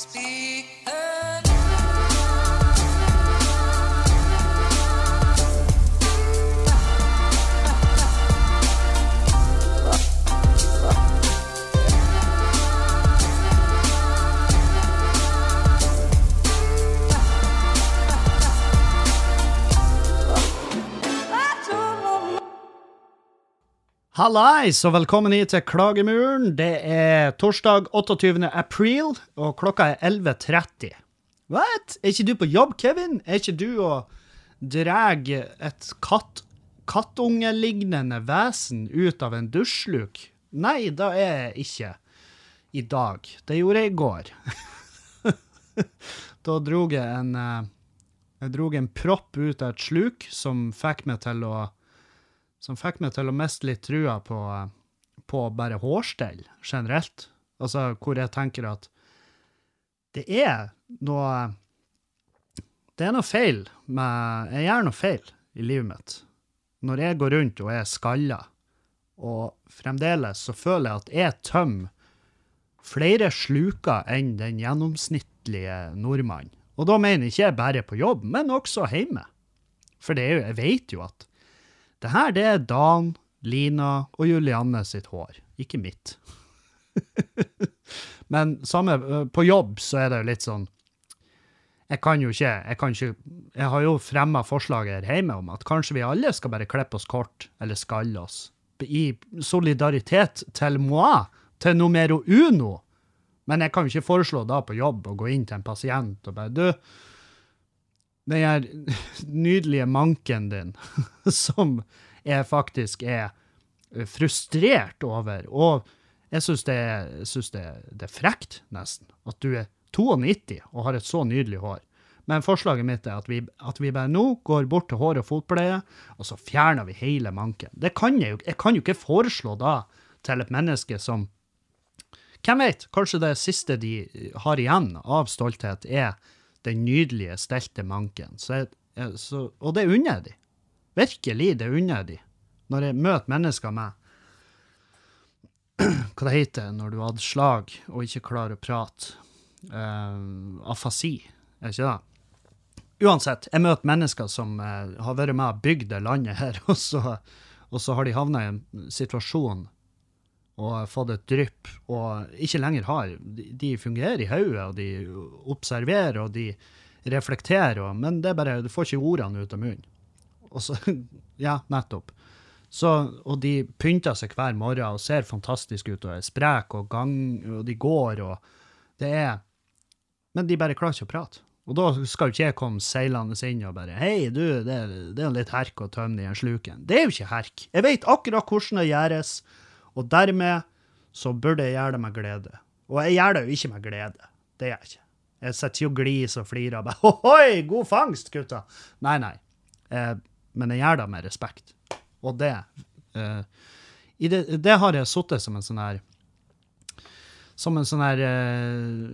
speed. Hallais, og velkommen hit til Klagemuren. Det er torsdag 28. april, og klokka er 11.30. What? Er ikke du på jobb, Kevin? Er ikke du og drar et katt, kattungelignende vesen ut av en dusjluk? Nei, da er jeg ikke i dag. Det gjorde jeg i går. da drog jeg en, eh, jeg drog en propp ut av et sluk som fikk meg til å som fikk meg til å miste litt trua på, på bare hårstell generelt. Altså hvor jeg tenker at det er noe Det er noe feil med Jeg gjør noe feil i livet mitt. Når jeg går rundt og er skalla, og fremdeles så føler jeg at jeg tømmer flere sluker enn den gjennomsnittlige nordmann. Og da mener jeg ikke bare på jobb, men også hjemme. For det er jo, jeg vet jo at det her, det er Dan, Lina og Julianne sitt hår, ikke mitt. Men samme, på jobb så er det jo litt sånn Jeg kan jo ikke Jeg, kan ikke, jeg har jo fremma forslaget her hjemme om at kanskje vi alle skal bare klippe oss kort, eller skalle oss. I solidaritet til moi, til numero uno. Men jeg kan jo ikke foreslå da på jobb å gå inn til en pasient og bare Du, den her nydelige manken din, som jeg faktisk er frustrert over. Og jeg syns det, det, det er frekt, nesten, at du er 92 og har et så nydelig hår. Men forslaget mitt er at vi, at vi bare nå går bort til hår- og fotpleie, og så fjerner vi hele manken. Det kan jeg jo Jeg kan jo ikke foreslå da til et menneske som Hvem vet, kanskje det siste de har igjen av stolthet, er den nydelige, stelte manken. Så jeg, så, og det unner jeg de. Virkelig, det unner jeg de. Når jeg møter mennesker med Hva det heter når du hadde slag og ikke klarer å prate? Uh, afasi, er ikke det? Uansett, jeg møter mennesker som uh, har vært med og bygd det landet her, og så, og så har de havna i en situasjon og fått et drypp, og ikke lenger har. De, fungerer i hodet, og de observerer, og de reflekterer, og, men det er bare, du får ikke ordene ut av munnen. Og så, ja, nettopp. Så, og de pynter seg hver morgen og ser fantastisk ut, og er spreke, og, gang, og de går, og det er Men de bare klarer ikke å prate. Og da skal jo ikke jeg komme seilende inn og bare Hei, du, det, det er litt herk å tømme den sluken. Det er jo ikke herk. Jeg vet akkurat hvordan det gjøres. Og dermed så burde jeg gjøre det med glede. Og jeg gjør det jo ikke med glede. Det gjør jeg ikke. Jeg sitter jo og gliser og flirer og bare Ohoi, god fangst, gutta! Nei, nei. Eh, men jeg gjør det med respekt. Og det eh, det, det har jeg sittet som en sånn her Som en sånn her eh,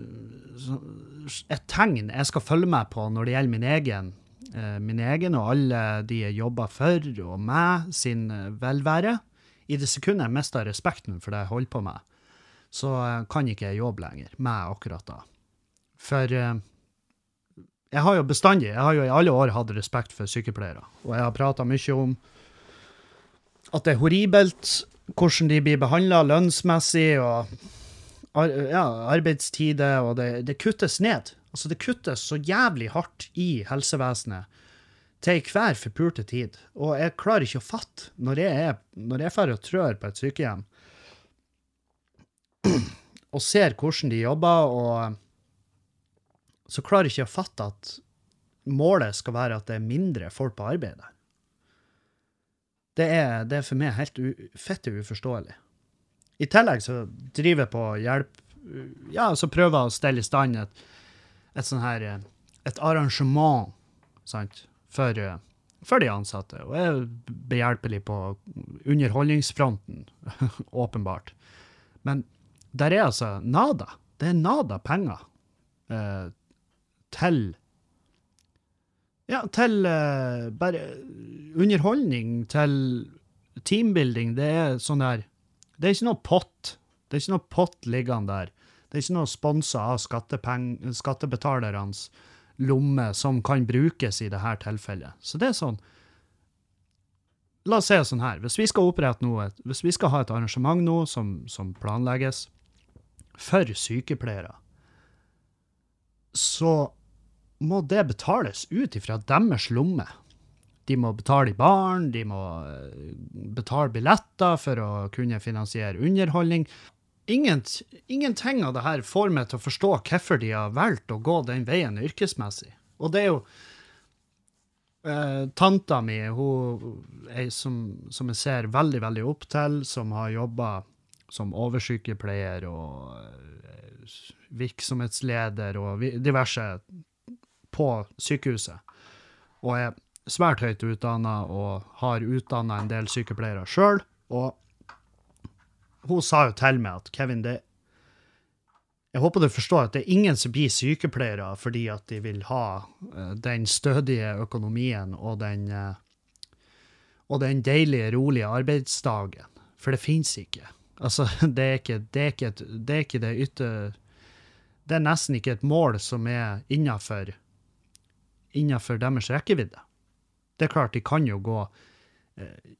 Et tegn jeg skal følge med på når det gjelder min egen eh, min egen og alle de jeg jobber for, og meg sin eh, velvære. I det sekundet jeg mister respekten for det jeg holder på med, så eh, kan ikke jeg jobbe lenger med akkurat da. For eh, jeg har jo bestandig, jeg har jo i alle år hatt respekt for sykepleiere, og jeg har prata mye om at det er horribelt hvordan de blir behandla lønnsmessig og ja, arbeidstider, og det, det kuttes ned. Altså, det kuttes så jævlig hardt i helsevesenet til hver forpulte tid. Og jeg klarer ikke å fatte, når jeg er når jeg drar og trør på et sykehjem, og ser hvordan de jobber, og så klarer jeg ikke å fatte at målet skal være at det er mindre folk på arbeid der. Det er, det er for meg helt u, fette uforståelig. I tillegg så driver jeg på hjelp Ja, så prøver jeg å stelle i stand et, et sånn her eh, Et arrangement, sant, for, eh, for de ansatte. Og er behjelpelig på underholdningsfronten, åpenbart. Men der er altså nada. Det er nada penger eh, til ja, til eh, bare underholdning, til teambuilding. Det er sånn der Det er ikke noe pott. Det er ikke noe pott liggende der. Det er ikke noe sponsa av skattebetalernes lomme som kan brukes i dette tilfellet. Så det er sånn La oss det sånn her. Hvis vi skal opprette noe, hvis vi skal ha et arrangement nå som, som planlegges for sykepleiere, så må det betales ut ifra deres lomme. De må betale i baren, de må eh, betale billetter for å kunne finansiere underholdning. Ingen, ingenting av det her får meg til å forstå hvorfor de har valgt å gå den veien yrkesmessig. Og det er jo eh, Tanta mi, hun ei som, som jeg ser veldig, veldig opp til, som har jobba som oversykepleier og eh, virksomhetsleder og diverse på sykehuset. Og er svært høyt utdanna og har utdanna en del sykepleiere sjøl. Og hun sa jo til meg at Kevin, det Jeg håper du forstår at det er ingen som blir sykepleiere fordi at de vil ha eh, den stødige økonomien og den eh, og den deilige, rolige arbeidsdagen. For det fins ikke. Altså, det er ikke det, er ikke et, det, er ikke det ytter... Det er nesten ikke et mål som er innafor deres rekkevidde. Det er klart, de kan jo gå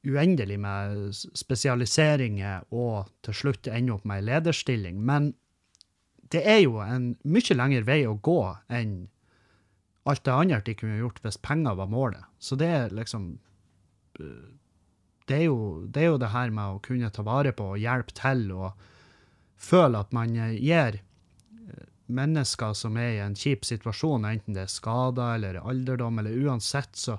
uendelig med spesialiseringer og til slutt ende opp med ei lederstilling, men det er jo en mye lengre vei å gå enn alt det andre de kunne gjort hvis penger var målet. Så det er liksom eh, det er, jo, det er jo det her med å kunne ta vare på og hjelpe til og føle at man eh, gir eh, mennesker som er i en kjip situasjon, enten det er skader eller alderdom eller uansett, så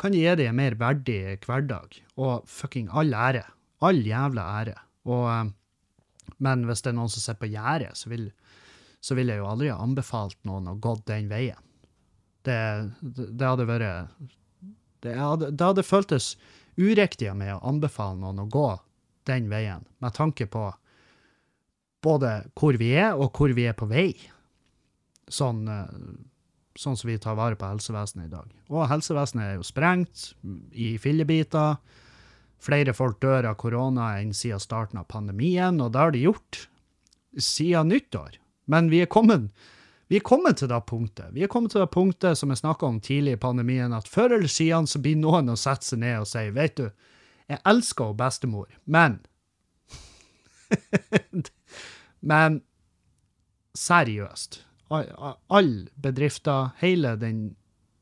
kan gi dem en mer verdig hverdag. Og fucking all ære. All jævla ære. Og, eh, men hvis det er noen som sitter på gjerdet, så vil, så vil jeg jo aldri ha anbefalt noen å gå den veien. Det, det, det hadde vært det hadde, det hadde føltes uriktig av meg å anbefale noen å gå den veien, med tanke på både hvor vi er, og hvor vi er på vei. Sånn, eh, sånn som vi tar vare på helsevesenet i dag. Og helsevesenet er jo sprengt i fillebiter. Flere folk dør av korona enn siden starten av pandemien, og det har de gjort siden nyttår. Men vi er kommet vi er kommet til det punktet. Vi er kommet til det punktet som jeg snakka om tidlig i pandemien, at før eller siden så blir noen å sette seg ned og si, vet du, jeg elsker bestemor, men Men seriøst, alle bedrifter, hele, den,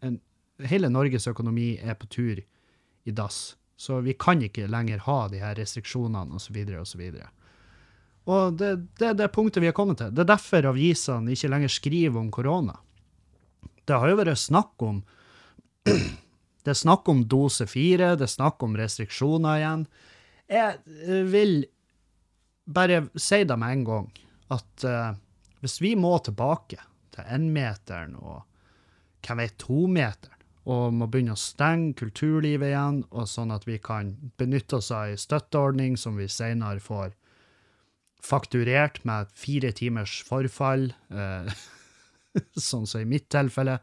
en, hele Norges økonomi er på tur i dass. Så vi kan ikke lenger ha de her restriksjonene osv. osv. Og det, det er det punktet vi har kommet til. Det er derfor avisene ikke lenger skriver om korona. Det har jo vært snakk om Det er snakk om dose fire, det er snakk om restriksjoner igjen. Jeg eh, vil bare si det med en gang, at eh, hvis vi må tilbake til énmeteren og hvem vet, tometeren, og må begynne å stenge kulturlivet igjen, og sånn at vi kan benytte oss av ei støtteordning som vi senere får fakturert med fire timers forfall, eh, sånn som i mitt tilfelle,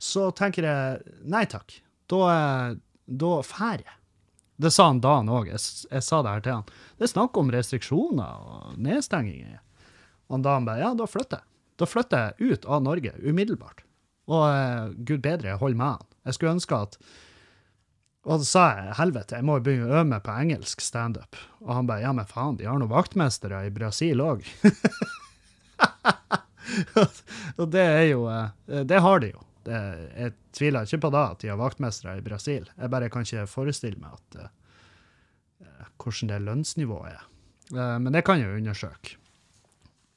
så tenker jeg nei takk. Da, eh, da fær jeg. Det sa han Dan òg. Jeg, jeg sa det her til han. Det er snakk om restriksjoner og nedstenginger. Og da han bare ja, da flytter jeg. Da flytter jeg ut av Norge umiddelbart. Og eh, gud bedre, holder med han. Jeg skulle ønske at og da sa jeg helvete, jeg må jo begynne å øve meg på engelsk standup. Og han bare ja, men faen, de har noen vaktmestere i Brasil òg. og det er jo eh, Det har de jo. Det, jeg tviler ikke på da at de har vaktmestere i Brasil. Jeg bare kan ikke forestille meg at eh, hvordan det lønnsnivået er. Uh, men det kan jeg jo undersøke.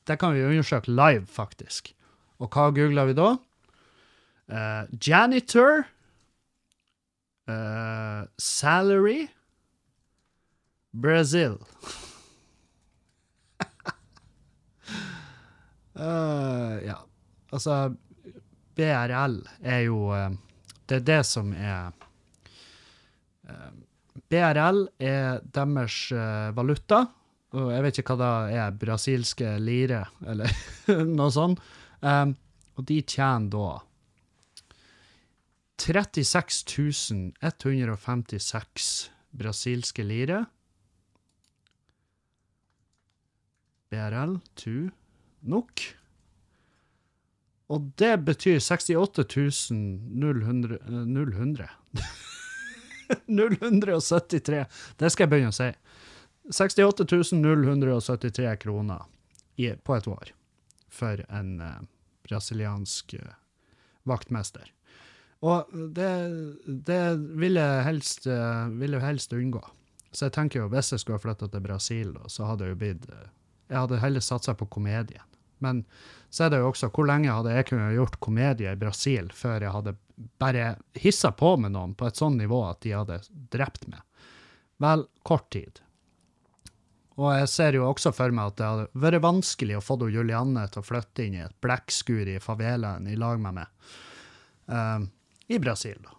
Det kan vi undersøke live, faktisk. Og hva googler vi da? Uh, janitor. Uh, salary. Brazil. uh, ja, altså BRL er jo Det er det som er BRL er deres valuta, jeg vet ikke hva det er, brasilske lire, eller noe sånt. Um, og de tjener da 36 156 brasilske lire. BRL to NOK. Og det betyr 68 000 000 073. Det skal jeg begynne å si. 68 073 kroner i, på et år for en eh, brasiliansk eh, vaktmester. Og det, det vil jeg helst, eh, vil jeg helst unngå. Så jeg tenker jo, hvis jeg skulle ha flytta til Brasil, da, så hadde jeg jo blitt eh, Jeg hadde heller satsa på komedien. Men så er det jo også hvor lenge hadde jeg kunnet gjort komedie i Brasil før jeg hadde bare hissa på med noen på et sånt nivå at de hadde drept meg? Vel, kort tid. Og jeg ser jo også for meg at det hadde vært vanskelig å få Julianne til å flytte inn i et blekkskur i favelaen i lag med meg. Um, I Brasil, da.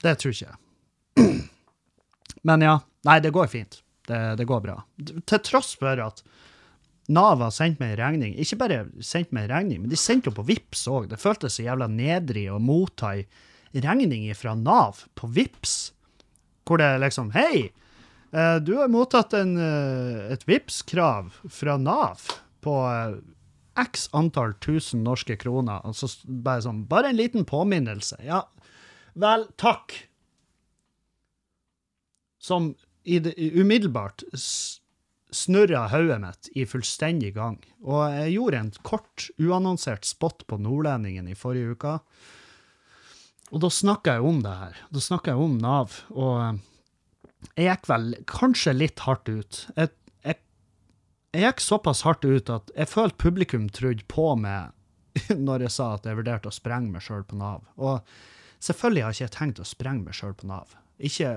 Det tror ikke jeg. Men ja. Nei, det går fint. Det, det går bra. Til tross for at Nav har sendt meg en regning. Ikke bare sendt meg en regning, men de sendte jo på Vips òg. Det føltes så jævla nedrig å motta ei regning fra Nav på Vips, hvor det liksom Hei, du har mottatt en, eh, et Vips-krav fra Nav på eh, x antall tusen norske kroner. Altså bare sånn Bare en liten påminnelse. Ja, vel, takk. Som i det, umiddelbart snurra hodet mitt i fullstendig gang. Og jeg gjorde en kort, uannonsert spot på Nordlendingen i forrige uke. Og da snakka jeg om det her. Da snakka jeg om Nav. Og eh, jeg gikk vel kanskje litt hardt ut. Jeg, jeg, jeg gikk såpass hardt ut at jeg følte publikum trodde på meg når jeg sa at jeg vurderte å sprenge meg sjøl på Nav. Og selvfølgelig har jeg ikke tenkt å sprenge meg sjøl på Nav. Ikke,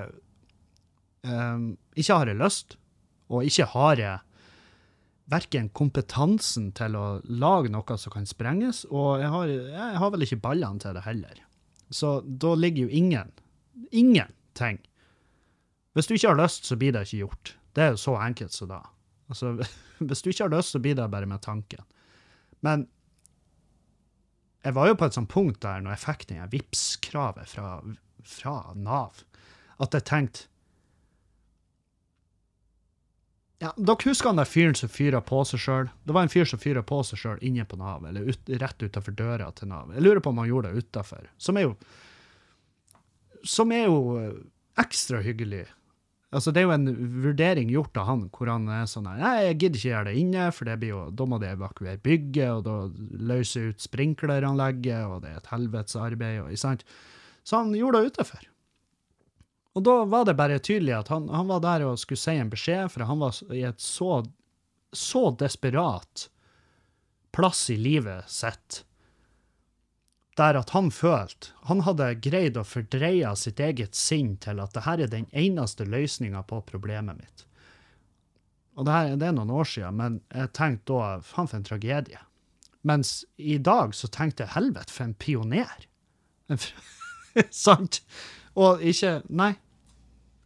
um, ikke har jeg lyst. Og ikke har jeg verken kompetansen til å lage noe som kan sprenges, og jeg har, jeg har vel ikke ballene til det heller. Så da ligger jo ingen ingenting. Hvis du ikke har lyst, så blir det ikke gjort. Det er jo så enkelt som da. Altså, hvis du ikke har lyst, så blir det bare med tanken. Men jeg var jo på et sånt punkt der når jeg fikk det Vipps-kravet fra, fra Nav, at jeg tenkte ja, Dere husker han der fyren som fyra på seg sjøl? Det var en fyr som fyra på seg sjøl inne på Nav, eller ut, rett utafor døra til Nav. Jeg lurer på om han gjorde det utafor. Som er jo Som er jo eh, ekstra hyggelig. Altså, det er jo en vurdering gjort av han, hvor han er sånn Nei, jeg gidder ikke gjøre det inne, for det blir jo, da må de evakuere bygget, og da løse ut sprinkleranlegget, og det er et helvetes arbeid, og, sant? Så han gjorde det utenfor. Og da var det bare tydelig at han, han, var der og skulle si en beskjed, for han var i et så, så desperat plass i livet sitt der at han følte Han hadde greid å fordreie sitt eget sinn til at det her er den eneste løsninga på problemet mitt. Og det, her, det er noen år siden, men jeg tenkte da faen for en tragedie. Mens i dag så tenkte jeg helvete, for en pioner. Sant? Og ikke Nei.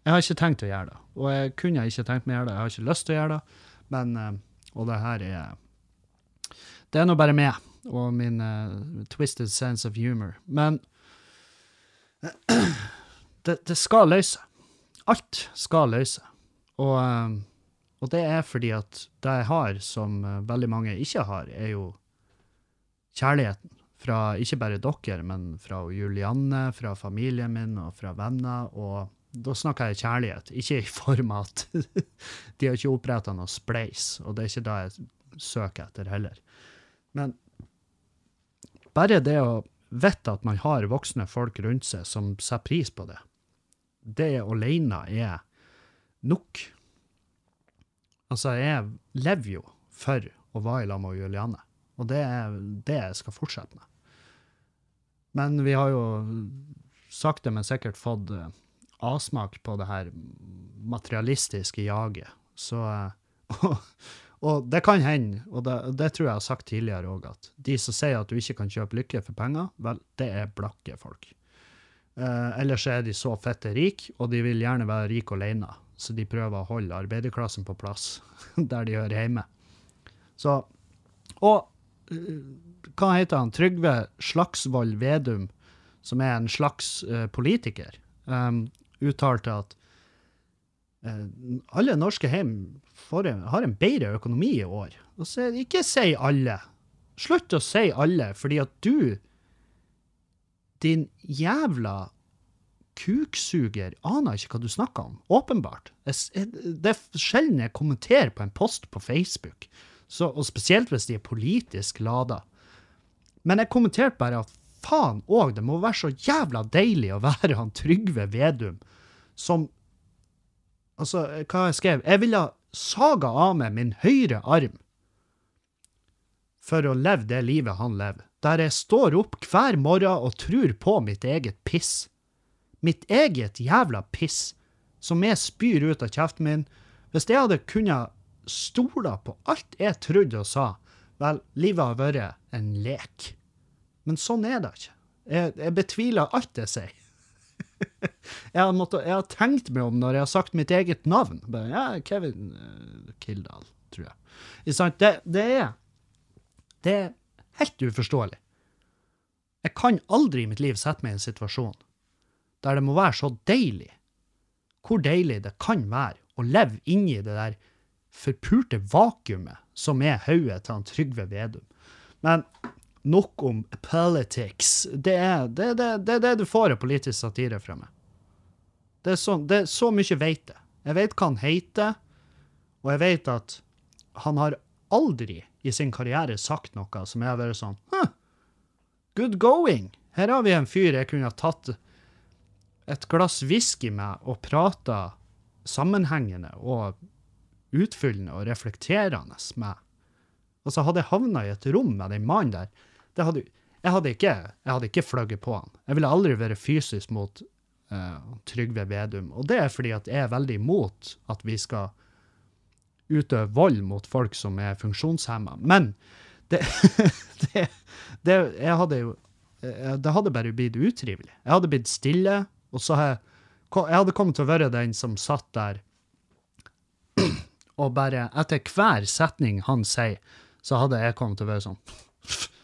Jeg har ikke tenkt å gjøre det. Og jeg kunne ikke tenkt meg å gjøre det. Jeg har ikke lyst til å gjøre det. Men eh, Og det her er Det er nå bare meg og min uh, twisted sense of humor. Men det, det, skal løse. Alt skal løse. Og, um, og, det er fordi at det jeg har, som uh, veldig mange ikke har, er jo kjærligheten fra ikke bare dere, men fra Julianne, fra familien min og fra venner. Og da snakker jeg kjærlighet, ikke i form av at de har ikke oppretta noe spleis, og det er ikke det jeg søker etter heller. Men bare det å vite at man har voksne folk rundt seg som setter pris på det, det alene er nok. Altså, jeg lever jo for å være lag med Juliane, og det er det jeg skal fortsette med. Men vi har jo sakte, men sikkert fått eh, avsmak på det her materialistiske jaget. Så og, og, det kan hende, og det, det, tror jeg har sagt tidligere òg, at de som sier at du ikke kan kjøpe lykke for penger, vel, det er blakke folk. Eh, ellers er de så fette rike, og de vil gjerne være rike alene. Så de prøver å holde arbeiderklassen på plass, der de hører hjemme. Så Og hva heter han? Trygve Slagsvold Vedum, som er en slags uh, politiker, um, uttalte at eh, alle norske hjem en, har en bedre økonomi i år. Så, ikke si alle. Slutt å si alle, fordi at du, din jævla kuksuger, aner ikke hva du snakker om. Åpenbart. Det er sjelden jeg kommenterer på en post på Facebook, så, og spesielt hvis de er politisk lada. Men jeg kommenterte bare at faen òg, det må være så jævla deilig å være han Trygve Vedum som Altså, hva jeg skrev? Jeg ville saga av meg min høyre arm for å leve det livet han lever, der jeg står opp hver morgen og tror på mitt eget piss. Mitt eget jævla piss, som jeg spyr ut av kjeften min. Hvis jeg hadde kunnet stole på alt jeg trodde og sa, vel, livet har vært en lek. Men sånn er det ikke. Jeg, jeg betviler alt jeg sier. jeg, har måttet, jeg har tenkt meg om når jeg har sagt mitt eget navn. Bare, ja, Kevin uh, Kildahl, tror jeg. Det, det er Det er helt uforståelig. Jeg kan aldri i mitt liv sette meg i en situasjon der det må være så deilig. Hvor deilig det kan være å leve inni det der forpurte vakuumet som er hodet til han Trygve Vedum. Men nok om politics. Det er det, det, det, det du får av politisk satire fra meg. Det er, sånn, det er så mye vet jeg. Jeg vet hva han heter, og jeg vet at han har aldri i sin karriere sagt noe som jeg har vært sånn huh, Good going! Her har vi en fyr jeg kunne ha tatt et glass whisky med og prata sammenhengende og utfyllende og reflekterende med. Og så hadde jeg havna i et rom med den mannen der. Hadde, jeg hadde ikke, jeg hadde ikke fløyet på han. Jeg ville aldri vært fysisk mot uh, Trygve Vedum. Og det er fordi at jeg er veldig imot at vi skal utøve vold mot folk som er funksjonshemma. Men det, det, det, jeg hadde jo eh, Det hadde bare blitt utrivelig. Jeg hadde blitt stille, og så har jeg Jeg hadde kommet til å være den som satt der og bare etter hver setning han sier, så hadde jeg kommet til å være sånn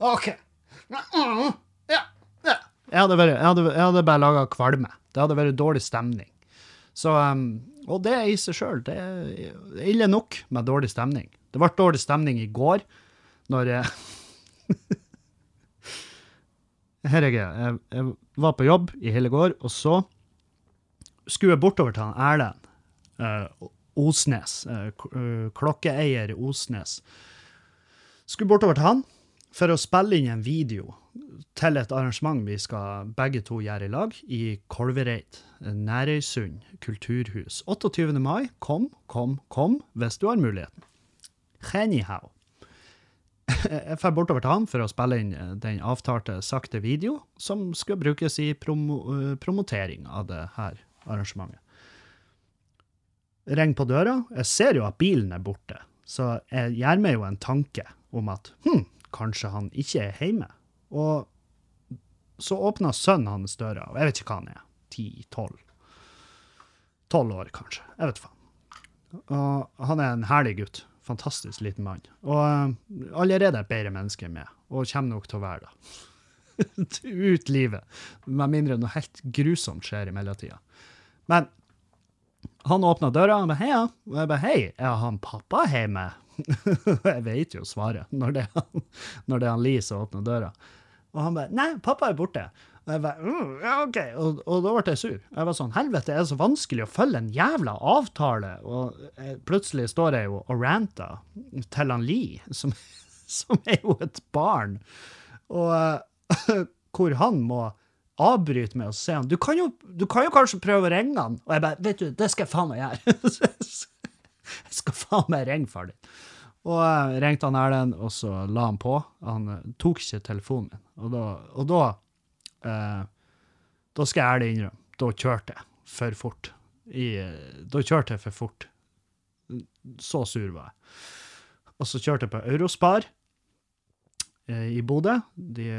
OK. Ja. Jeg hadde, vært, jeg bare laga kvalme. Det hadde vært dårlig stemning. Så, um, og det i seg sjøl, det er ille nok med dårlig stemning. Det ble dårlig stemning i går, når jeg Her er jeg. jeg. Jeg var på jobb i hele går, og så skulle jeg bortover til han Erlend Osnes, eh, eh, klokkeeier Osnes. Skulle bortover til han for å spille inn en video til et arrangement vi skal begge to gjøre i lag, i Kolvereid, Nærøysund kulturhus. 28. mai. Kom, kom, kom, hvis du har muligheten. Anyhow. Jeg drar bortover til han for å spille inn eh, den avtalte sakte video, som skal brukes i promo eh, promotering av det her arrangementet. Ring på døra. Jeg ser jo at bilen er borte, så jeg gjør meg jo en tanke om at hm, kanskje han ikke er hjemme. Og så åpner sønnen hans døra, og jeg vet ikke hva han er. Ti-tolv. Tolv år, kanskje. Jeg vet faen. Og han er en herlig gutt. Fantastisk liten mann. Og eh, allerede et bedre menneske enn meg, og kommer nok til å være det. Ut livet. Med mindre noe helt grusomt skjer i mellomtida. Men han åpna døra, og ba, heia. Og jeg bare hei, er han pappa hjemme? jeg vet jo svaret når det han, når det er han Lee som åpner døra. Og han bare nei, pappa er borte. Og jeg bare mm, ja, OK. Og, og da ble jeg sur. Jeg var sånn helvete, er det så vanskelig å følge en jævla avtale? Og jeg, plutselig står jeg jo og ranter til han Lee, som, som er jo et barn. Og eh, hvor han må avbryte meg og si han, du kan, jo, du kan jo kanskje prøve å ringe han. Og jeg bare, vet du, det skal jeg faen meg gjøre. jeg skal faen meg ringe far din. Og jeg ringte han Erlend, og så la han på. Han eh, tok ikke telefonen min. Og da, og da, eh, da skal jeg ærlig innrømme, da kjørte jeg for fort. I, eh, da kjørte jeg for fort. Så sur var jeg. Og så kjørte jeg på Eurospar eh, i Bodø. De,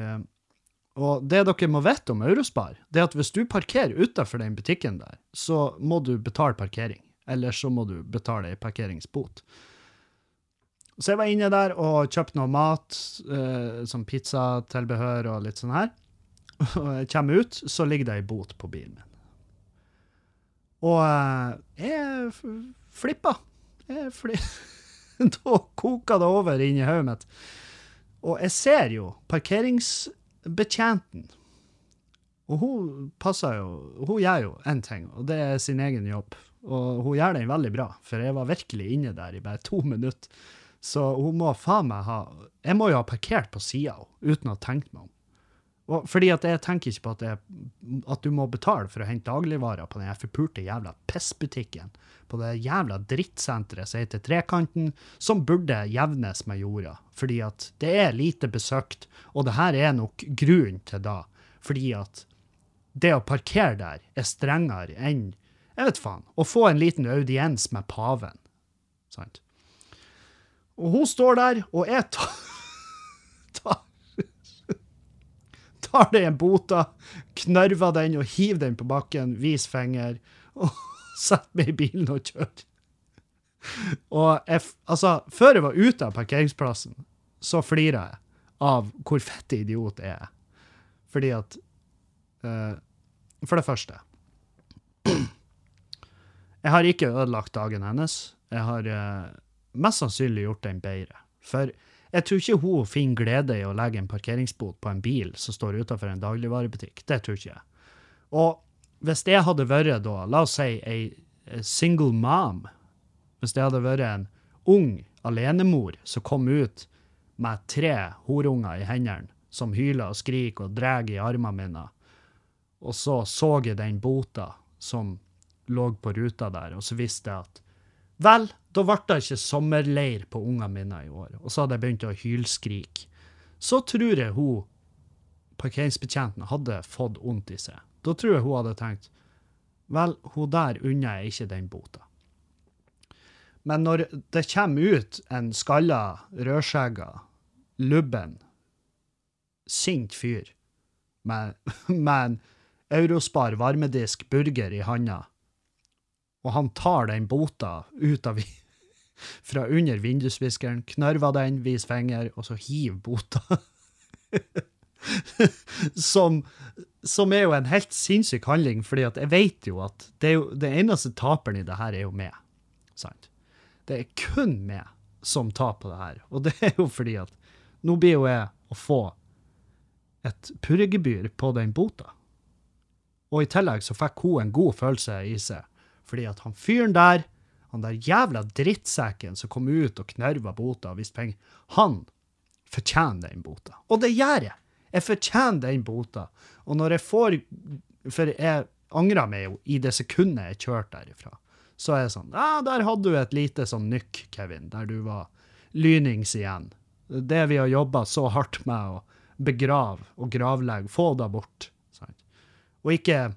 og det dere må vite om Eurospar, det er at hvis du parkerer utenfor den butikken der, så må du betale parkering. Eller så må du betale ei parkeringsbot. Så jeg var inne der og kjøpte noe mat, eh, som pizzatilbehør og litt sånn her. og jeg kommer ut, så ligger det ei bot på bilen min. Og eh, jeg flippa. Jeg fli da koka det over inni hodet mitt. Og jeg ser jo parkeringsbetjenten. Og hun passer jo Hun gjør jo én ting, og det er sin egen jobb. Og hun gjør den veldig bra, for jeg var virkelig inne der i bare to minutter. Så hun må faen meg ha Jeg må jo ha parkert på sida uten å ha tenkt meg om. Og fordi at jeg tenker ikke på at, er- at du må betale for å hente dagligvarer på den forpulte jævla pissbutikken. På det jævla drittsenteret som heter Trekanten, som burde jevnes med jorda. Fordi at det er lite besøkt, og det her er nok grunnen til da. Fordi at det å parkere der er strengere enn, jeg vet faen, å få en liten audiens med paven. Sant? Og hun står der, og jeg tar tar deg en bota, knørver den og hiver den på bakken, vis finger, og setter meg i bilen og kjører. Og jeg, altså, før jeg var ute av parkeringsplassen, så flirer jeg av hvor fette idiot jeg er. Fordi at uh, For det første Jeg har ikke ødelagt dagen hennes. Jeg har uh, mest sannsynlig gjort den bedre. For jeg tror ikke hun finner glede i å legge en parkeringsbot på en bil som står utenfor en dagligvarebutikk. Det tror ikke jeg. Og hvis det hadde vært da, la oss si ei ei single mom, hvis det hadde vært en ung alenemor som kom ut med tre horunger i hendene, som hyler og skriker og drar i armene mine, og så så jeg den bota som lå på ruta der, og så visste jeg at Vel, da ble det ikke sommerleir på ungene mine i år, og så hadde jeg begynt å hylskrike. Så tror jeg hun, parkeringsbetjenten, hadde fått vondt i seg. Da tror jeg hun hadde tenkt Vel, hun der unner jeg ikke den bota. Men når det kommer ut en skalla, rødskjegga, lubben, sint fyr med, med en Eurospar varmedisk burger i handa, og han tar den bota ut av fra under vindusviskeren, knarver den, viser finger, og så hiver bota. som, som er jo en helt sinnssyk handling, fordi jeg vet jo at det, jo, det eneste taperen i det her er jo meg. Sant? Det er kun meg som taper det her. Og det er jo fordi at nå blir jo jeg å få et purregebyr på den bota. Og i tillegg så fikk hun en god følelse i seg, fordi at han fyren der, han der jævla drittsekken som kom ut og knerva bota og viste penger, han fortjener den bota. Og det gjør jeg! Jeg fortjener den bota. Og når jeg får For jeg angrer meg jo i det sekundet jeg kjørte derifra. Så er jeg sånn Ja, der hadde du et lite sånn nykk, Kevin, der du var lynings igjen. Det vi har jobba så hardt med å begrave og gravlegge, få det bort. Sant? Og ikke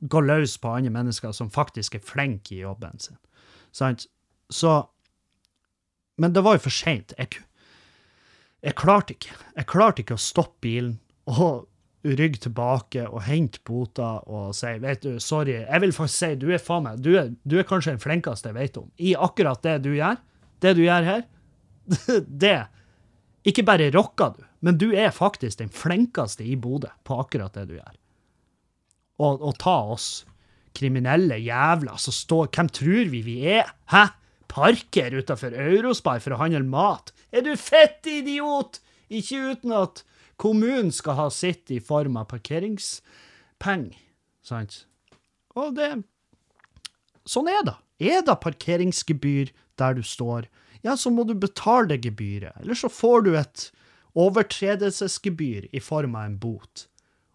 gå løs på andre mennesker som faktisk er flinke i jobben sin. Sant? Så Men det var jo for seint. Jeg, jeg klarte ikke. Jeg klarte ikke å stoppe bilen og rygge tilbake og hente bota og si vet du, sorry, jeg vil faktisk si du er faen meg, du er, du er kanskje den flinkeste jeg vet om. I akkurat det du gjør, det du gjør her, det Ikke bare rocker du, men du er faktisk den flinkeste i Bodø på akkurat det du gjør. Og, og ta oss kriminelle jævler som står Hvem tror vi vi er? Hæ? Parker utafor Eurospar for å handle mat? Er du fett idiot? Ikke uten at kommunen skal ha sitt i form av parkeringspenger. Sant? Og det Sånn er det. Er det parkeringsgebyr der du står, ja, så må du betale det gebyret. Eller så får du et overtredelsesgebyr i form av en bot.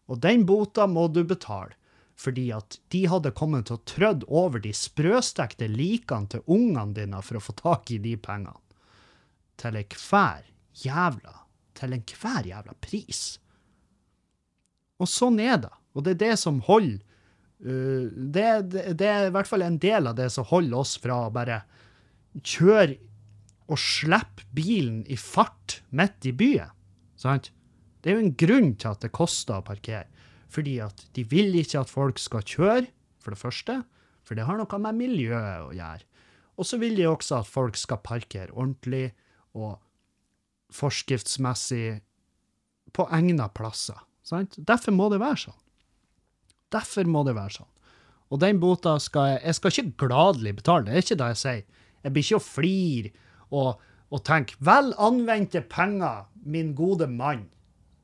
Og den bota må du betale, fordi at de hadde kommet til å trødd over de sprøstekte likene til ungene dine for å få tak i de pengene. Til enhver jævla Til enhver jævla pris. Og sånn er det. Og det er det som holder uh, det, det, det er i hvert fall en del av det som holder oss fra å bare kjøre og slippe bilen i fart midt i byen. Sant? Det er jo en grunn til at det koster å parkere. Fordi at de vil ikke at folk skal kjøre, for det første. For det har noe med miljøet å gjøre. Og så vil de også at folk skal parkere ordentlig og forskriftsmessig på egna plasser. Sant? Derfor må det være sånn. Derfor må det være sånn. Og den bota skal jeg Jeg skal ikke gladelig betale, det er ikke det jeg sier. Jeg blir ikke å flire og, og tenke 'vel anvendte penger, min gode mann'.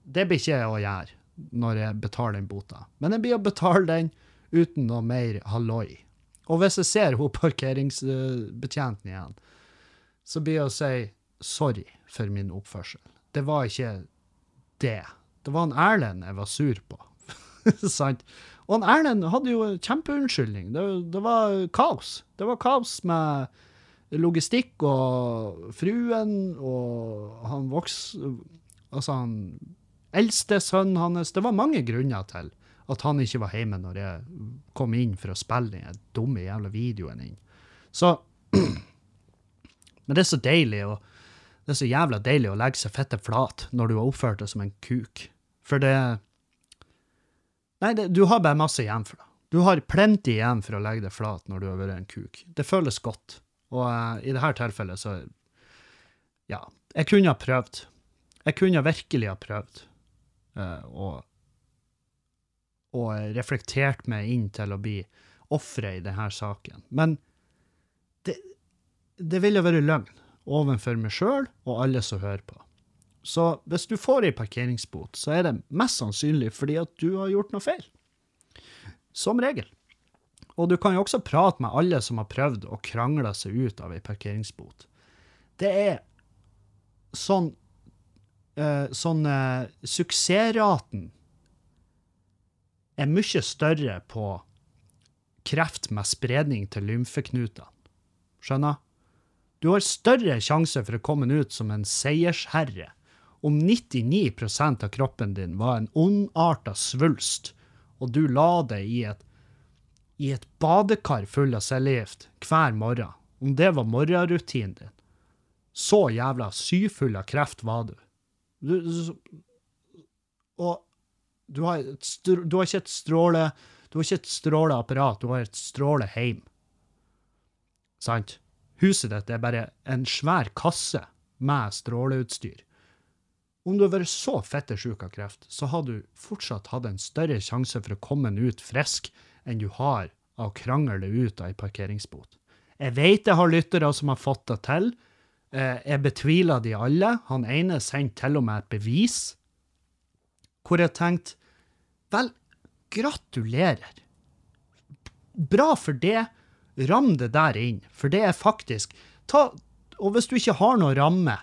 Det blir ikke jeg å gjøre når jeg betaler den bota. Men jeg blir å betale den uten noe mer halloi. Og hvis jeg ser hun parkeringsbetjenten igjen, så blir jeg å si sorry for min oppførsel. Det var ikke det. Det var en Erlend jeg var sur på. Sant? Og en Erlend hadde jo kjempeunnskyldning. Det, det var kaos. Det var kaos med logistikk og fruen og han voks... Altså han eldste sønnen hans. Det var mange grunner til at han ikke var hjemme når jeg kom inn for å spille den dumme jævla videoen inn. Så Men det er så deilig å det er så jævla deilig å legge seg fette flat når du har oppført deg som en kuk. For det Nei, det, du har bare masse igjen for det. Du har plenty igjen for å legge deg flat når du har vært en kuk. Det føles godt. Og uh, i dette tilfellet så Ja. Jeg kunne ha prøvd. Jeg kunne virkelig ha prøvd. Uh, og, og reflektert meg inn til å bli ofre i denne saken. Men det, det ville vært løgn overfor meg sjøl og alle som hører på. Så hvis du får ei parkeringsbot, så er det mest sannsynlig fordi at du har gjort noe feil. Som regel. Og du kan jo også prate med alle som har prøvd å krangle seg ut av ei parkeringsbot. Det er sånn eh, Sånn eh, Suksessraten er mye større på kreft med spredning til lymfeknutene. Skjønner? Du har større sjanse for å komme ut som en seiersherre om 99% av kroppen din var en ondarta svulst, og du la deg i et, i et badekar full av cellegift hver morgen, om det var morgenrutinen din. Så jævla syfull av kreft var du. Du, du og du har, et, du har, ikke et stråle Du har ikke et stråleapparat, du har et stråleheim. Sant? Huset ditt er bare en svær kasse med stråleutstyr. Om du har vært så fette sjuk av kreft, så har du fortsatt hatt en større sjanse for å komme ut frisk enn du har av å krangle ut av ei parkeringsbot. Jeg vet jeg har lyttere som har fått det til. Eh, jeg betviler de alle. Han ene sendte til og med et bevis hvor jeg tenkte Vel, gratulerer. Bra for det. Ram det der inn, for det er faktisk ta, Og hvis du ikke har noe ramme,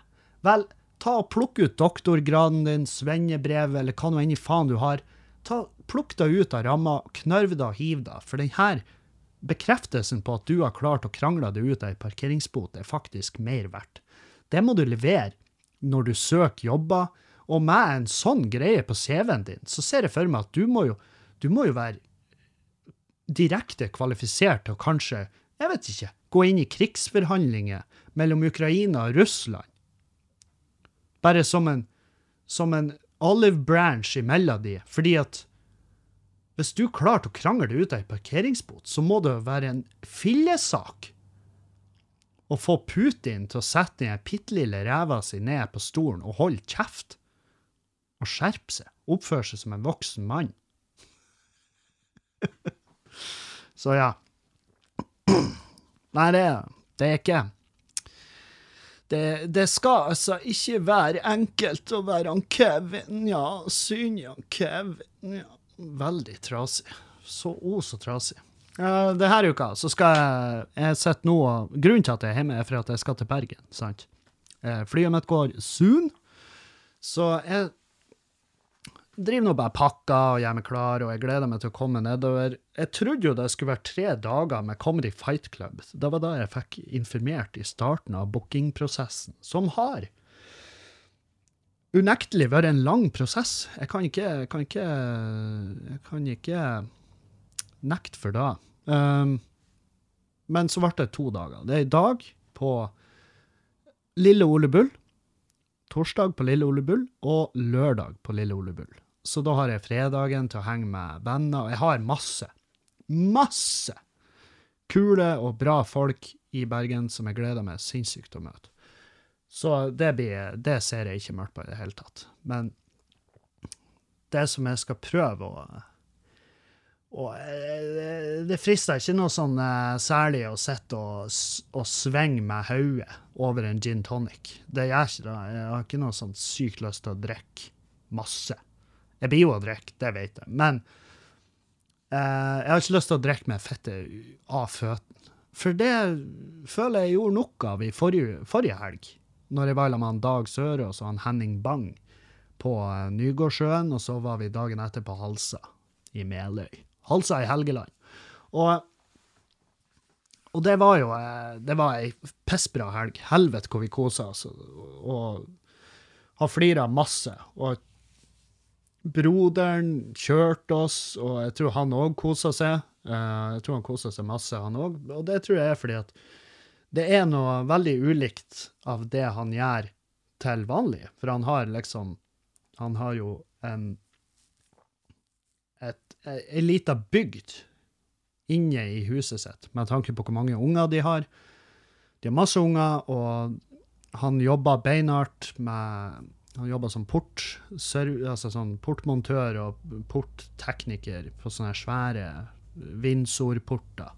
vel, ta og plukk ut doktorgraden din, svennebrevet eller hva nå enn i faen du har. Ta, plukk det ut av ramma, knørv det og hiv det. For denne bekreftelsen på at du har klart å krangle det ut av ei parkeringsbot, er faktisk mer verdt. Det må du levere når du søker jobber. Og med en sånn greie på CV-en din, så ser jeg for meg at du må jo, du må jo være direkte kvalifisert til å kanskje, jeg vet ikke, gå inn i krigsforhandlinger mellom Ukraina og Russland. Bare som en, som en olive branch imellom de, fordi at hvis du klarte å krangle ut av ei parkeringsbot, så må det være en fillesak å få Putin til å sette den bitte lille ræva si ned på stolen og holde kjeft og skjerpe seg, oppføre seg som en voksen mann. Så ja. Nei, det, det er ikke det, det, skal altså ikke være enkelt å være han Kevin, ja. Synd han Kevin, ja. Veldig trasig. Så o, så trasig. Uh, Denne uka så skal jeg Jeg sitter nå Grunnen til at jeg er hjemme, er for at jeg skal til Bergen. sant? Uh, flyet mitt går soon. Så jeg driver nå bare pakker og gjør meg klar, og jeg gleder meg til å komme nedover. Jeg trodde jo det skulle være tre dager med Comedy Fight Club. Det var da jeg fikk informert i starten av bookingprosessen, som har unektelig vært en lang prosess. Jeg kan ikke, kan ikke, jeg kan ikke nekte for det. Um, men så ble det to dager. Det er i dag på Lille Ole Bull, torsdag på Lille Ole Bull og lørdag på Lille Ole Bull. Så da har jeg fredagen til å henge med venner, og jeg har masse, masse kule og bra folk i Bergen som jeg gleder meg sinnssykt til å møte. Så det, blir, det ser jeg ikke mørkt på i det hele tatt. Men det som jeg skal prøve å og det frister ikke noe sånn eh, særlig å sitte og, og svinge med hodet over en gin tonic. Det gjør ikke det. Jeg har ikke noe sånn sykt lyst til å drikke masse. Jeg blir jo å drikke, det vet jeg. Men eh, jeg har ikke lyst til å drikke meg fette av føttene. For det føler jeg gjorde nok av i forrige, forrige helg, når jeg var med han Dag Sørås og han Henning Bang på eh, Nygårdsjøen, og så var vi dagen etter på Halsa i Meløy. Halsa i Helgeland. Og, og det var jo eh, det var ei pissbra helg. Helvete hvor vi kosa oss og har flira masse. Og broderen kjørte oss, og jeg tror han òg kosa seg. Eh, jeg tror han kosa seg masse, han òg. Og det tror jeg er fordi at det er noe veldig ulikt av det han gjør til vanlig. For han har liksom Han har jo en ei lita bygd inne i huset sitt, med tanke på hvor mange unger de har. De har masse unger, og han jobber beinhardt med Han jobber som port, altså sånn portmontør og porttekniker på sånne svære Windsor-porter.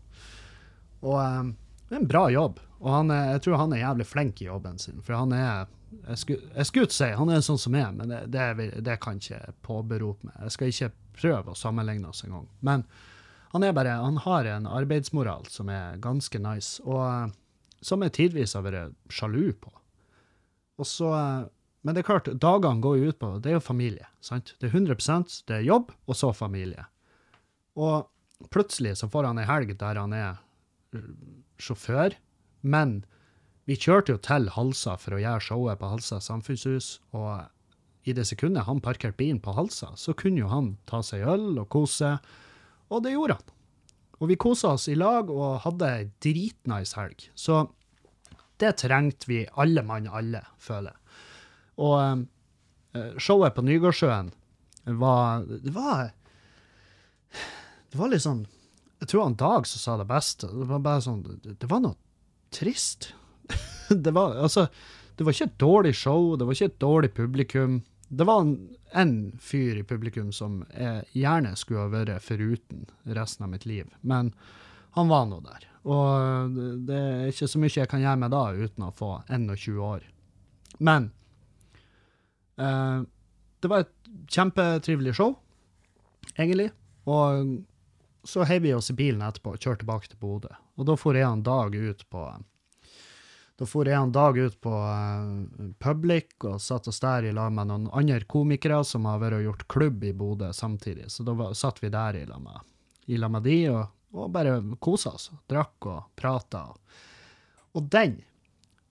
Og eh, det er en bra jobb, og er, jeg tror han er jævlig flink i jobben sin, for han er jeg skulle, ikke si han er sånn som er, men det, det, det kan ikke påberope meg. Jeg skal ikke prøve å sammenligne oss engang. Men han er bare, han har en arbeidsmoral som er ganske nice, og eh, som jeg tidvis har vært sjalu på. Og så, eh, men det er klart, dagene går jo ut på, det er jo familie, sant? Det er 100% det er jobb, og så familie. Og plutselig så får han ei helg der han er sjåfør, men vi kjørte jo til Halsa for å gjøre showet på Halsa samfunnshus, og i det sekundet han parkerte bilen på Halsa, så kunne jo han ta seg øl og kose, og det gjorde han. Og vi kosa oss i lag og hadde ei dritnice helg. Så det trengte vi alle mann alle, føler. Og eh, showet på Nygårdsjøen var Det var Det var litt sånn Jeg tror han Dag som sa det beste. Det var bare sånn Det, var noe trist. det var altså Det var ikke et dårlig show, det var ikke et dårlig publikum. Det var en, fyr i publikum som jeg gjerne skulle ha vært foruten resten av mitt liv, men han var nå der. Og det er ikke så mye jeg kan gjøre med da uten å få 21 år. Men eh, det var et kjempetrivelig show, egentlig. Og så heiv vi oss i bilen etterpå og kjørte tilbake til Bodø. Og da for jeg en dag ut på da for jeg en dag ut på eh, Public og satt oss der i lag med noen andre komikere som har vært og gjort klubb i Bodø samtidig. Så da var, satt vi der i lag med, med de og, og bare kosa oss. Drakk og prata. Og den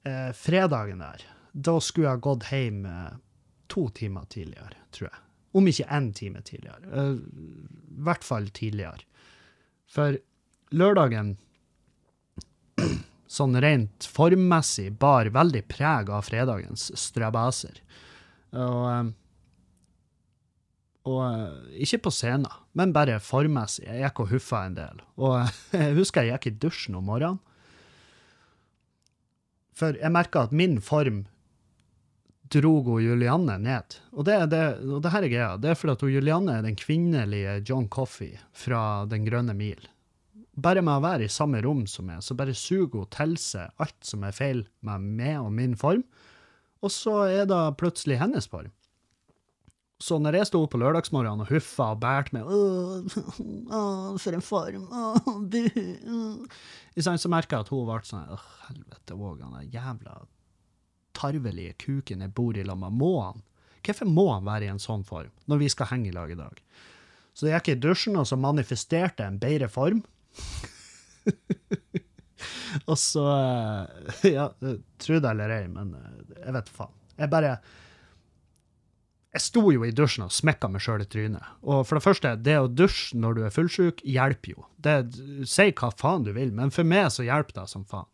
eh, fredagen der, da skulle jeg gått hjem eh, to timer tidligere, tror jeg. Om ikke én time tidligere. Eh, I hvert fall tidligere. For lørdagen sånn rent formmessig bar veldig preg av fredagens strabaser. Og, eh, og eh, ikke på scenen, men bare formmessig. Jeg gikk og huffa en del. Og jeg husker jeg gikk i dusjen om morgenen. For jeg merka at min form drog hun Julianne ned. Og det, det, og det her er greia. Det er fordi at hun Julianne er den kvinnelige John Coffey fra Den grønne mil bare med å være i samme rom som meg, så bare suger hun til seg alt som er feil med meg og min form, og så er det plutselig hennes form. Så når jeg sto opp på lørdagsmorgenen og huffa og bært meg Åh, for en form, åh, bu. I sant, Så merka jeg at hun ble sånn Åh, helvete òg, han jævla tarvelige kuken jeg bor i lag med. Må han? Hvorfor må han være i en sånn form, når vi skal henge i lag i dag? Så jeg gikk i dusjen, og så manifesterte jeg en bedre form. og så eh, Ja, tro det eller ei, men eh, jeg vet faen. Jeg bare Jeg sto jo i dusjen og smekka meg sjøl i trynet. Og for det første, det å dusje når du er fullsjuk, hjelper jo. Det, si hva faen du vil, men for meg så hjelper det som faen.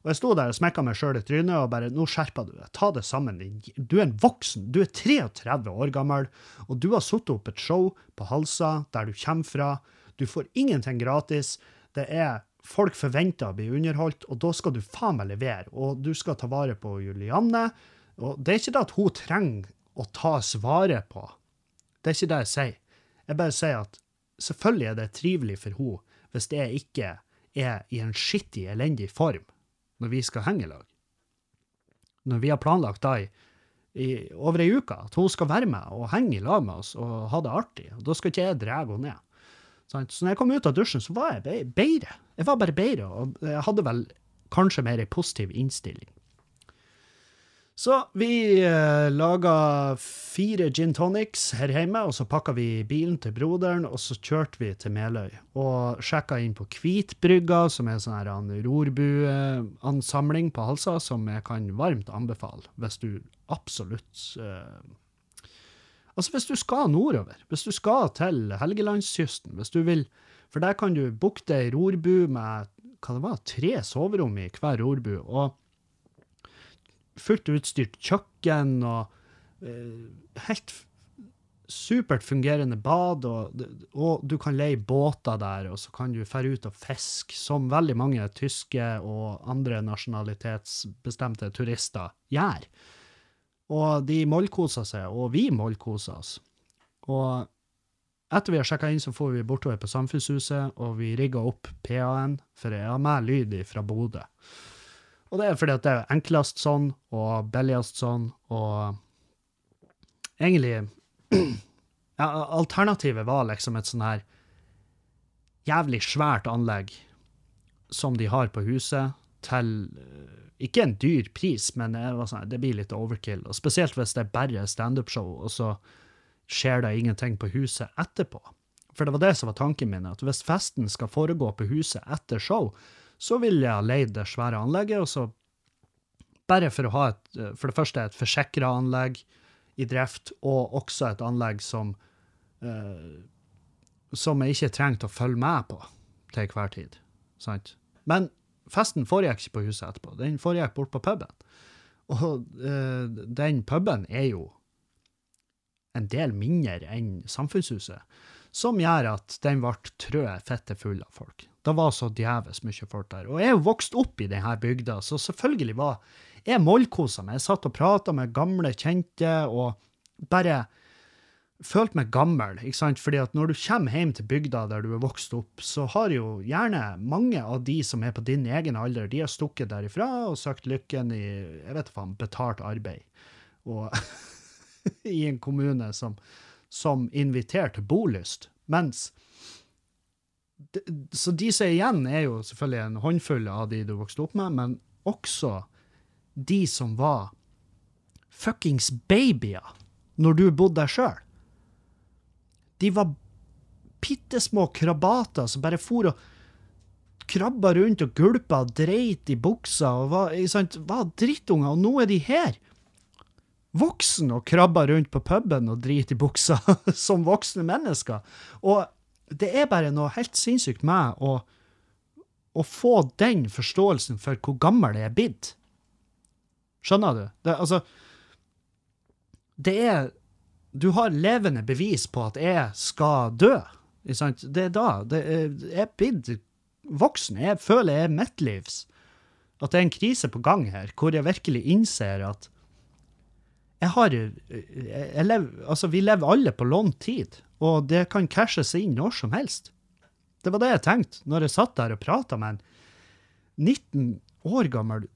Og jeg sto der og smekka meg sjøl i trynet og bare Nå skjerper du deg. Ta det sammen. Du er en voksen. Du er 33 år gammel, og du har satt opp et show på Halsa, der du kommer fra. Du får ingenting gratis. Det er Folk forventer å bli underholdt, og da skal du faen meg levere. Og du skal ta vare på Julianne. Og det er ikke det at hun trenger å tas vare på Det er ikke det jeg sier. Jeg bare sier at selvfølgelig er det trivelig for henne hvis det ikke er i en skittig, elendig form når vi skal henge i lag. Når vi har planlagt da i, i over ei uke at hun skal være med og henge i lag med oss og ha det artig, og da skal ikke jeg dra henne ned. Så når jeg kom ut av dusjen, så var jeg be- bedre. Jeg var bare bedre, og jeg hadde vel kanskje mer ei positiv innstilling. Så vi eh, laga fire gin tonics her hjemme, og så pakka vi bilen til broderen, og så kjørte vi til Meløy. Og sjekka inn på Kvitbrygga, som er sånn rorbuansamling på Halsa, som jeg kan varmt anbefale, hvis du absolutt eh, Altså hvis du skal nordover, hvis du skal til Helgelandskysten, hvis du vil For der kan du booke deg rorbu med hva det var, tre soverom i hver rorbu. og fullt utstyrt kjøkken og eh, helt supert fungerende bad, og, og du kan leie båter der, og så kan du fære ut og fiske, som veldig mange tyske og andre nasjonalitetsbestemte turister gjør. Og de mollkoser seg, og vi mollkoser oss. Og etter vi har sjekka inn, så får vi bortover på Samfunnshuset, og vi rigger opp PA-en, for jeg har med lyd fra Bodø. Og det er fordi at det er enklest sånn, og billigst sånn, og egentlig ja, Alternativet var liksom et sånn her jævlig svært anlegg som de har på huset, til eh, ikke en dyr pris, men det, sånn, det blir litt overkill. Og spesielt hvis det er bare standup-show, og så skjer det ingenting på huset etterpå. For det var det som var tanken min, at hvis festen skal foregå på huset etter show, så ville jeg ha leid det svære anlegget, og så bare for å ha et, for det første et forsikra anlegg i drift, og også et anlegg som, eh, som jeg ikke trengte å følge med på til hver tid. Sant? Men festen foregikk ikke på huset etterpå, den foregikk bort på puben. Og eh, den puben er jo en del mindre enn samfunnshuset, som gjør at den ble trøet fette full av folk. Det var så djeves mye folk der. Og jeg er vokst opp i denne bygda, så selvfølgelig var jeg mollkosa meg. Jeg satt og prata med gamle kjente og bare følte meg gammel. ikke sant? Fordi at når du kommer hjem til bygda der du er vokst opp, så har jo gjerne mange av de som er på din egen alder, de har stukket derifra og søkt lykken i jeg vet faen, betalt arbeid. Og i en kommune som, som inviterer til bolyst. Mens Så de som er igjen, er jo selvfølgelig en håndfull av de du vokste opp med, men også de som var fuckings babyer når du bodde der sjøl. De var bitte små krabater som bare for og krabba rundt og gulpa og dreit i buksa og var, sant, var drittunger, og nå er de her voksen og krabber rundt på puben og driter i buksa som voksne mennesker. Og det er bare noe helt sinnssykt med å, å få den forståelsen for hvor gammel jeg er blitt. Skjønner du? Det, altså Det er Du har levende bevis på at jeg skal dø. Sant? Det er da. Det er, jeg er blitt voksen. Jeg føler jeg er midtlivs. At det er en krise på gang her, hvor jeg virkelig innser at jeg har jeg lev, Altså, vi lever alle på lånt tid, og det kan cashes inn når som helst. Det var det jeg tenkte når jeg satt der og prata med en 19 år gammel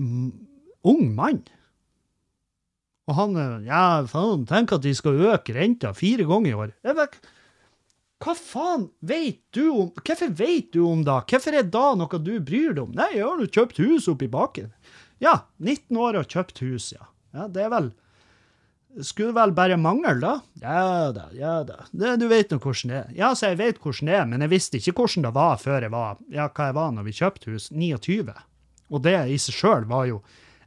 mm, ung mann. Og han eh, Ja, faen, tenk at de skal øke renta fire ganger i år. Jeg vet, hva faen vet du om Hvorfor vet du om det? Hvorfor er da noe du bryr deg om? Nei, jeg har nå kjøpt hus oppi baken. Ja, 19 år og kjøpt hus, ja. Ja, det er vel Skulle vel bare mangle, da? Ja da, ja da. Det, du vet nå hvordan det er. Ja, så jeg vet hvordan det er, men jeg visste ikke hvordan det var før jeg var Ja, hva jeg var når vi kjøpte hus? 29. Og det i seg sjøl var jo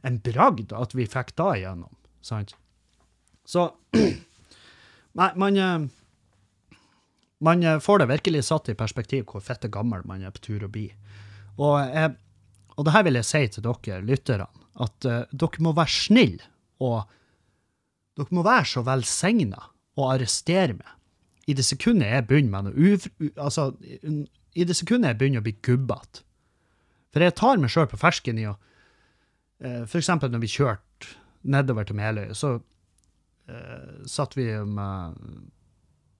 en bragd at vi fikk da igjennom, sant? Så Nei, man eh, Man eh, får det virkelig satt i perspektiv hvor fette gammel man er på tur å bli. Og, jeg, og det her vil jeg si til dere lytterne, at uh, dere må være snille og dere må være så velsigna og arrestere meg. I det sekundet jeg begynner med noe u- Altså, i det sekundet jeg begynner å bli gubbete. For jeg tar meg sjøl på fersken i å uh, For eksempel når vi kjørte nedover til Meløy, så uh, satt vi med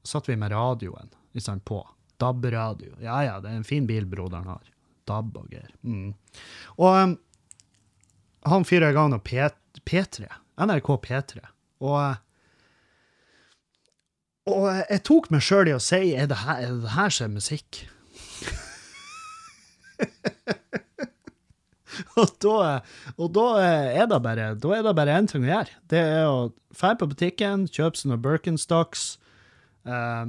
satt vi med radioen liksom, på. DAB-radio. Ja ja, det er en fin bil broderen har. DAB og greier. Mm. Og um, han fyrer i gang P, P3. NRK P3. Og, og jeg tok meg sjøl i å si er det her, er det her som er musikk? og, da, og da er det bare da er det bare én ting å gjøre. Det er å dra på butikken, kjøpe seg noen Birkenstocks, eh,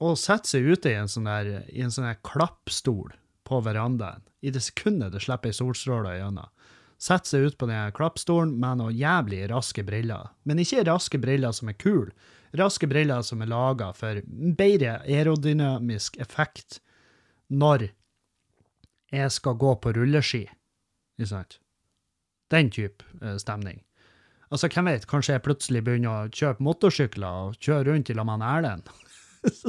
og sette seg ute i en sånn der, i en sånn der klappstol på verandaen. I det sekundet det slipper ei solstråle gjennom. Sette seg ut på den klappstolen med noen jævlig raske briller. Men ikke raske briller som er kule. Raske briller som er laga for bedre aerodynamisk effekt når jeg skal gå på rulleski. Ikke sant? Den type eh, stemning. Altså, hvem vet, kanskje jeg plutselig begynner å kjøpe motorsykler og kjøre rundt i lag med Erlend.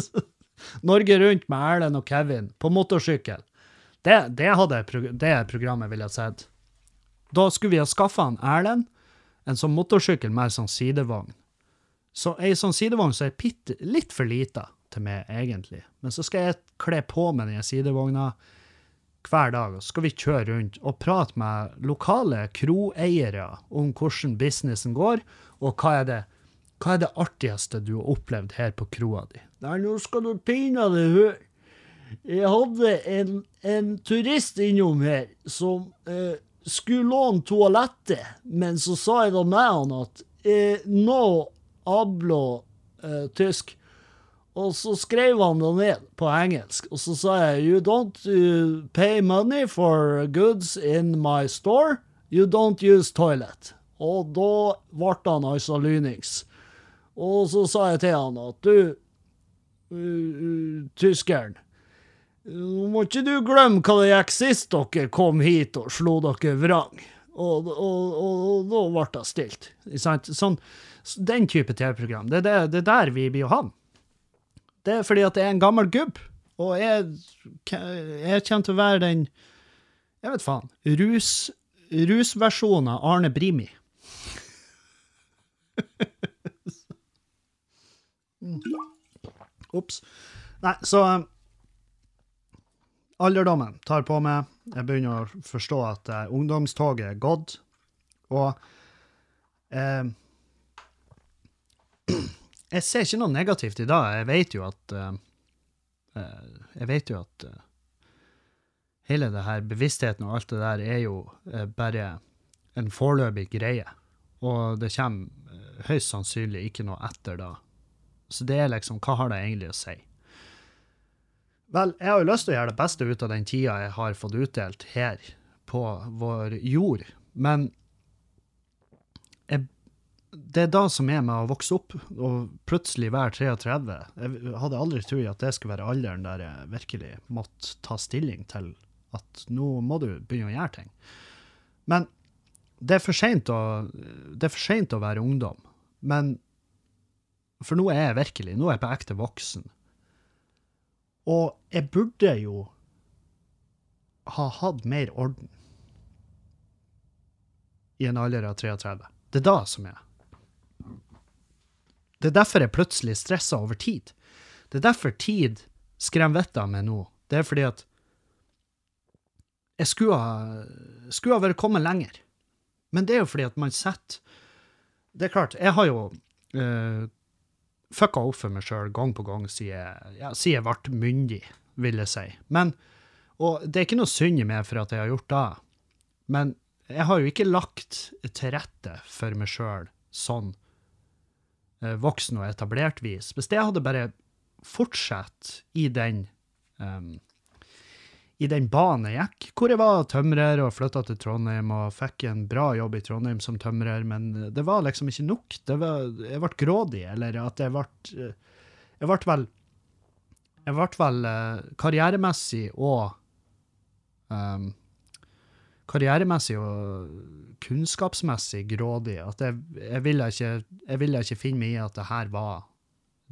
Norge Rundt med Erlend og Kevin på motorsykkel. Det, det, hadde, det programmet ville jeg sett. Da skulle vi ha skaffa han Erlend en sånn motorsykkel med sånn sidevogn. Så ei sånn sidevogn som er pitt, litt for lita til meg, egentlig. Men så skal jeg kle på med den sidevogna hver dag, og så skal vi kjøre rundt og prate med lokale kroeiere om hvordan businessen går, og hva er det, hva er det artigste du har opplevd her på kroa di. Nei, nå skal du pinadø høre. Jeg hadde en, en, turist innom her som eh, skulle låne toalettet, men så sa jeg da med han at eh, no hablo eh, tysk. Og så skrev han det ned på engelsk, og så sa jeg You don't uh, pay money for goods in my store. You don't use toilet. Og da ble han altså lynings. Og så sa jeg til han at du, uh, uh, tyskeren Nå må ikke du glemme hva det gikk sist dere kom hit og slo dere vrang. Og, og, og, og da ble det stilt. Sånn, den type TV-program. Det, det, det er der vi blir å havne. Det er fordi at jeg er en gammel gubb, og jeg, jeg kommer til å være den Jeg vet faen. Rus, rusversjonen av Arne Brimi. Ops. Nei, så Alderdommen tar på meg. Jeg begynner å forstå at uh, ungdomstoget er gått. Og uh, jeg ser ikke noe negativt i det. Jeg vet jo at uh, Jeg vet jo at hele det her bevisstheten og alt det der er jo bare en foreløpig greie. Og det kommer høyst sannsynlig ikke noe etter da. Så det er liksom Hva har det egentlig å si? Vel, jeg har jo lyst til å gjøre det beste ut av den tida jeg har fått utdelt her på vår jord, men jeg, det er da som er med å vokse opp og plutselig være 33. Jeg hadde aldri trodd at det skulle være alderen der jeg virkelig måtte ta stilling til at nå må du begynne å gjøre ting. Men det er for seint å, å være ungdom. Men for nå er jeg virkelig, nå er jeg på ekte voksen. Og jeg burde jo ha hatt mer orden i en alder av 33. Det er da som er. Det er derfor jeg plutselig stresser over tid. Det er derfor tid skremmer vettet av meg nå. Det er fordi at jeg skulle ha, skulle ha vært kommet lenger. Men det er jo fordi at man setter Det er klart, jeg har jo uh, fucka opp for meg sjøl gang på gang siden, ja, jeg ble myndig, vil jeg si. Men, og det er ikke noe synd i meg for at jeg har gjort det, men jeg har jo ikke lagt til rette for meg sjøl sånn eh, voksen og etablert vis. Hvis jeg hadde bare fortsatt i den um, i den banen jeg gikk, hvor jeg var tømrer og flytta til Trondheim og fikk en bra jobb i Trondheim som tømrer, men det var liksom ikke nok. Var, jeg ble grådig, eller at jeg ble Jeg ble vel Jeg ble vel uh, karrieremessig og um, Karrieremessig og kunnskapsmessig grådig. At jeg, jeg, ville ikke, jeg ville ikke finne meg i at det her var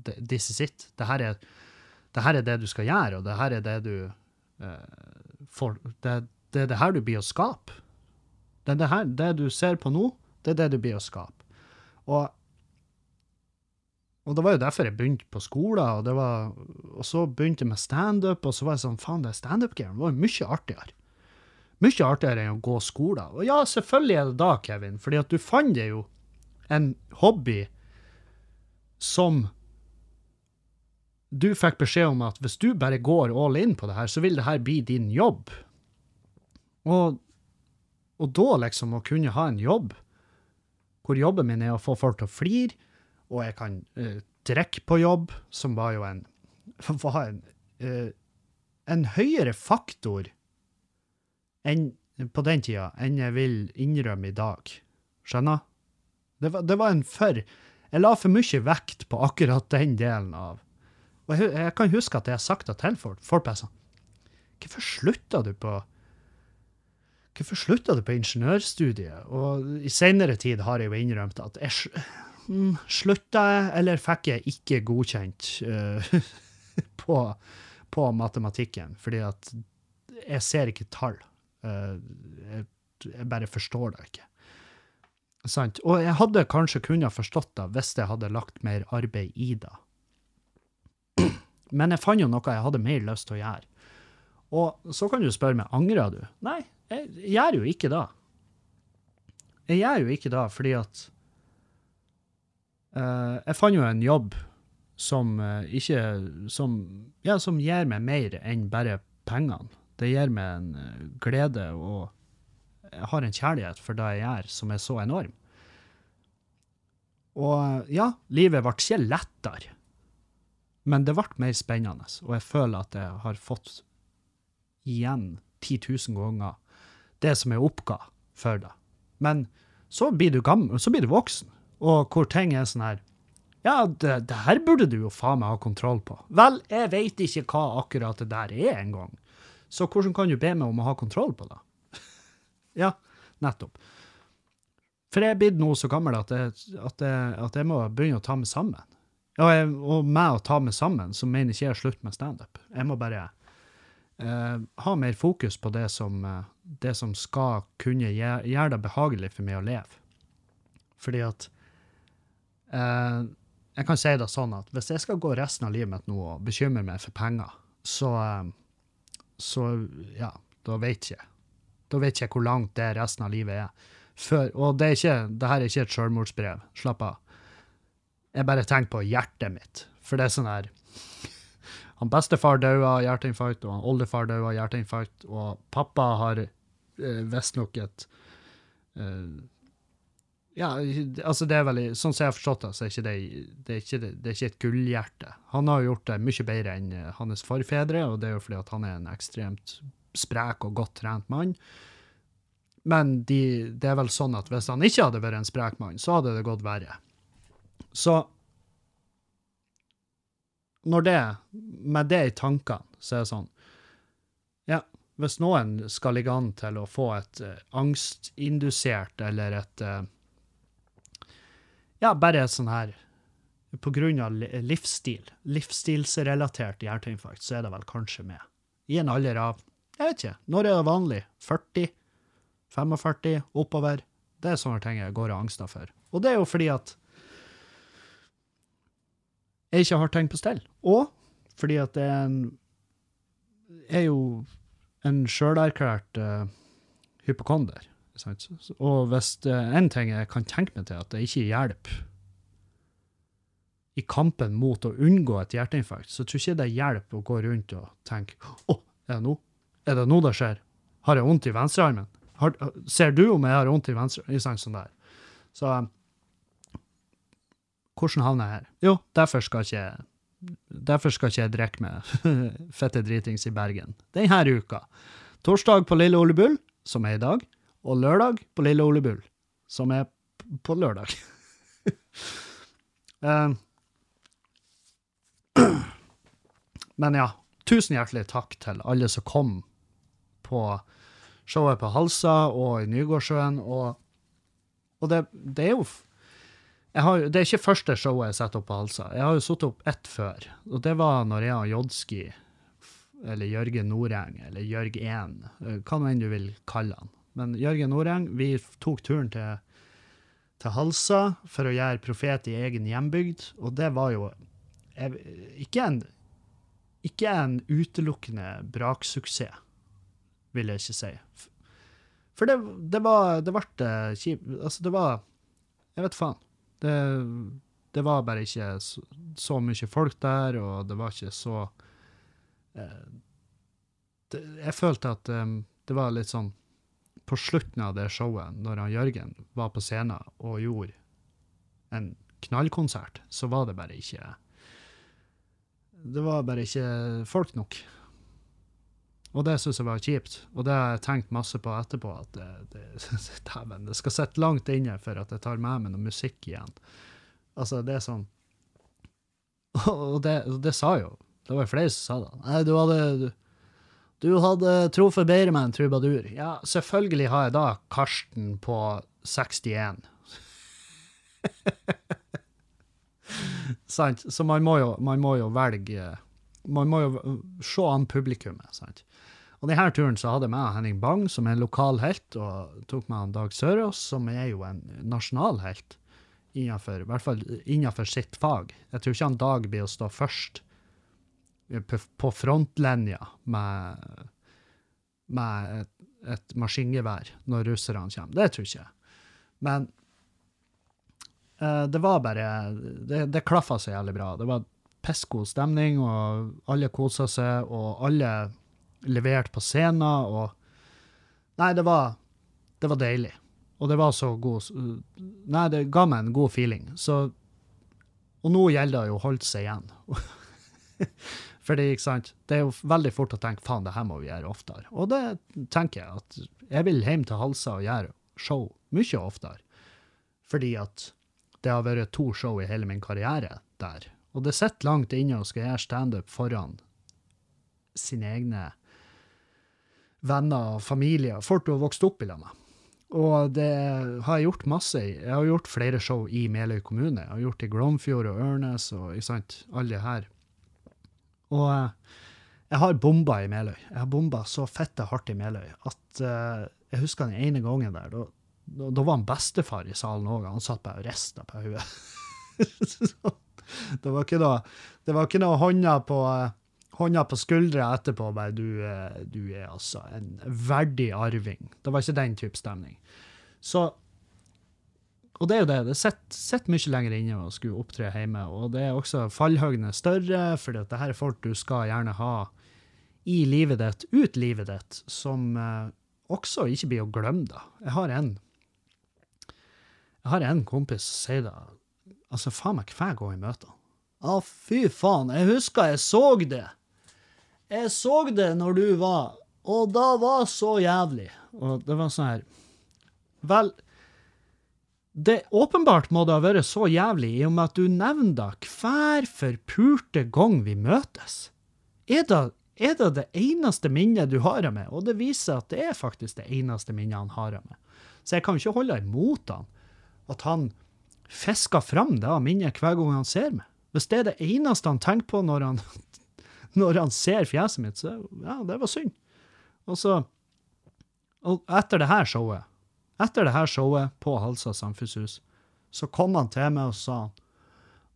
This is it. Det her, er, det her er det du skal gjøre, og det her er det du Eh, for, det, det, er det her du blir å skape. Det det her, det du ser på nå, det er det du blir å skape. Og Og det var jo derfor jeg begynte på skolen, og, var, og så begynte jeg med standup, og så var jeg sånn, faen, det standup-greien var jo mye artigere. Mye artigere enn å gå skolen. Og ja, selvfølgelig er det da, Kevin, fordi at du fant deg jo en hobby som du fikk beskjed om at hvis du bare går all in på det her, så vil det her bli din jobb. Og, og da liksom å kunne ha en jobb hvor jobben min er å få folk til å flire, og jeg kan uh, drikke på jobb, som var jo en, var en, uh, en høyere faktor enn, på den tida enn jeg vil innrømme i dag. Skjønner? Det var, det var en for Jeg la for mye vekt på akkurat den delen av Og jeg, jeg kan huske at jeg har sagt det til folk. Folk bare sånn Hvorfor slutta du på Hvorfor slutta du på ingeniørstudiet? Og i seinere tid har jeg jo innrømt at jeg mm, slutta jeg, eller fikk jeg ikke godkjent uh, på, på, matematikken, fordi at jeg ser ikke tall. Uh, jeg, jeg, bare forstår det ikke. Sant? Og jeg hadde kanskje kunnet forstått det hvis jeg hadde lagt mer arbeid i det. Men jeg fant jo noe jeg hadde mer lyst til å gjøre. Og så kan du spørre meg, angrer du? Nei, jeg, gjør jo ikke det. Jeg gjør jo ikke det fordi at uh, Jeg fant jo en jobb som uh, ikke som, ja, som gir meg mer enn bare pengene. Det gir meg en uh, glede og jeg har en kjærlighet for det jeg gjør, som er så enorm. Og ja, livet ble ikke lettere, men det ble mer spennende, og jeg føler at jeg har fått igjen 10 000 ganger det som jeg oppga for deg. Men så blir du gammel, så blir du voksen, og hvor ting er sånn her Ja, det, det her burde du jo faen meg ha kontroll på. Vel, jeg veit ikke hva akkurat det der er engang, så hvordan kan du be meg om å ha kontroll på det? ja, nettopp. For jeg er blitt nå så gammel at jeg, at, jeg, at jeg, må begynne å ta meg sammen. Ja, jeg, og med å ta meg sammen, så mener ikke jeg slutt med standup. Jeg må bare eh, ha mer fokus på det som, eh, det som skal kunne gjøre, gjøre, det behagelig for meg å leve. Fordi at eh, Jeg kan si det sånn at hvis jeg skal gå resten av livet mitt nå og bekymre meg for penger, så, eh, så ja, da vet jeg. Da vet jeg hvor langt det resten av livet er. Før, og det, er ikke, det her er ikke et selvmordsbrev. Slapp av. Jeg bare tenker på hjertet mitt. For det er sånn her Han bestefar døde av hjerteinfarkt, og han oldefar døde av hjerteinfarkt, og pappa har eh, visstnok et eh, Ja, altså det er veldig, Sånn som jeg har forstått det, så er ikke det, det, er ikke, det er ikke et gullhjerte. Han har gjort det mye bedre enn eh, hans forfedre, og det er jo fordi han er en ekstremt sprek og godt trent mann. Men de, det er vel sånn at hvis han ikke hadde vært en sprek mann, så hadde det gått verre. Så når det, med det i tankene, så er det sånn Ja, hvis noen skal ligge an til å få et uh, angstindusert eller et uh, Ja, bare et sånn her På grunn av livsstil, livsstilsrelatert hjerteinfarkt, så er det vel kanskje med. I en alder av Jeg vet ikke. Når er det vanlig? 40? 45? Oppover? Det er sånne ting jeg går av angster for. Og det er jo fordi at jeg ikke har ting på stell. Og fordi at det er, en, er jo en sjølerklært uh, hypokonder. Sant? Og hvis det er en ting jeg kan tenke meg til, at det ikke hjelper i kampen mot å unngå et hjerteinfarkt, så tror jeg ikke det hjelper å gå rundt og tenke Å, oh, er det nå? Er det nå det skjer? Har jeg vondt i venstrearmen? Har, ser du om jeg har vondt i venstre? Sånn der. Så hvordan havner jeg her? Jo, derfor skal ikke jeg Derfor skal ikke jeg drikke med fette dritings i Bergen denne uka. Torsdag på Lille Ole Bull, som er i dag, og lørdag på Lille Ole Bull, som er på lørdag. uh, men ja, tusen hjertelig takk til alle som kom på showet på Halsa og i Nygårdsjøen. Og, og det, det, er jo har, det er ikke første showet jeg setter opp på Halsa. Jeg har jo satt opp ett før. Og det var når jeg og Jodski, eller Jørgen Noreng, eller Jørg 1, hva nå enn du vil kalle han. Men Jørgen Noreng, vi tok turen til, til Halsa for å gjøre Profet i egen hjembygd, og det var jo jeg, ikke, en, ikke en utelukkende braksuksess, vil jeg ikke si. For det, det var Det ble kjipt Altså, det var Jeg vet faen. Det, det var bare ikke så, så mye folk der, og det var ikke så eh, det, Jeg følte at eh, det var litt sånn På slutten av det showet, når han Jørgen var på scenen og gjorde en knallkonsert, så var det bare ikke Det var bare ikke folk nok. Og det syns jeg var kjipt. Og det har jeg tenkt masse på etterpå, at det, det, det skal sitte langt inne for at jeg tar med meg noe musikk igjen. Altså, det er sånn Og det, det sa jo Det var jo flere som sa det. Nei, du hadde du, du hadde truffet bedre med en trubadur. Ja, selvfølgelig har jeg da Karsten på 61. sant? Så man må, jo, man må jo velge Man må jo se an publikummet, sant? Og denne turen så hadde jeg med Henning Bang, som er en lokal helt, og tok med han Dag Sørås, som er jo en nasjonal helt, innenfor, i hvert fall innenfor sitt fag. Jeg tror ikke han Dag blir å stå først på frontlinja med, med et, et maskingevær når russerne kommer. Det tror ikke jeg. Men uh, det var bare Det, det klaffa så jævlig bra. Det var pissgod stemning, og alle kosa seg, og alle leverte på scenen, og Nei, det var, det var deilig. Og det var så god Nei, det ga meg en god feeling. Så Og nå gjelder det jo å holde seg igjen. Fordi, ikke sant, det er jo veldig fort å tenke faen, det her må vi gjøre oftere. Og det tenker jeg at jeg vil hjem til Halsa og gjøre show mye oftere. Fordi at det har vært to show i hele min karriere der. Og det sitter langt inne å skal gjøre standup foran sine egne venner og familie, folk du har vokst opp i lag med. Og det har jeg gjort masse i. Jeg har gjort flere show i Meløy kommune. Jeg har gjort i Glomfjord og Ørnes og ikke sant, alle det her. Og eh, jeg har bomba i Meløy. Jeg har bomba så fette hardt i Meløy at uh, jeg husker den ene gangen der, da, da, da var han bestefar i salen òg. Han satt bare og rista på hodet. Det var ikke noe, det var ikke noe hånda på eh, hånda på skuldra etterpå, bare du, eh, du er altså en verdig arving. Det var ikke den type stemning. Så Og det er jo det, det sitter mye lenger inne å skulle opptre hjemme, og det er også fallhøyden er større, for det her er folk du skal gjerne ha i livet ditt, ut livet ditt, som eh, også ikke blir å glemme, da. Jeg har en jeg har en kompis som sier det, altså faen meg hver gang jeg møter han. Å, fy faen, jeg husker jeg så det. Jeg så det når du var, og da var så jævlig. Og det var sånn her, vel, det åpenbart må det ha vært så jævlig i og med at du nevner det hver forpulte gang vi møtes. Er det, er det det eneste minnet du har av meg? Og det viser at det er faktisk det eneste minnet han har av meg. Så jeg kan ikke holde imot han at han fisker fram det minnet hver gang han ser meg. Hvis det er det eneste han tenker på når han, når han ser fjeset mitt, så ja, det var synd. Og så Og etter det her showet, etter det her showet på Halsa samfunnshus, så kom han til meg og sa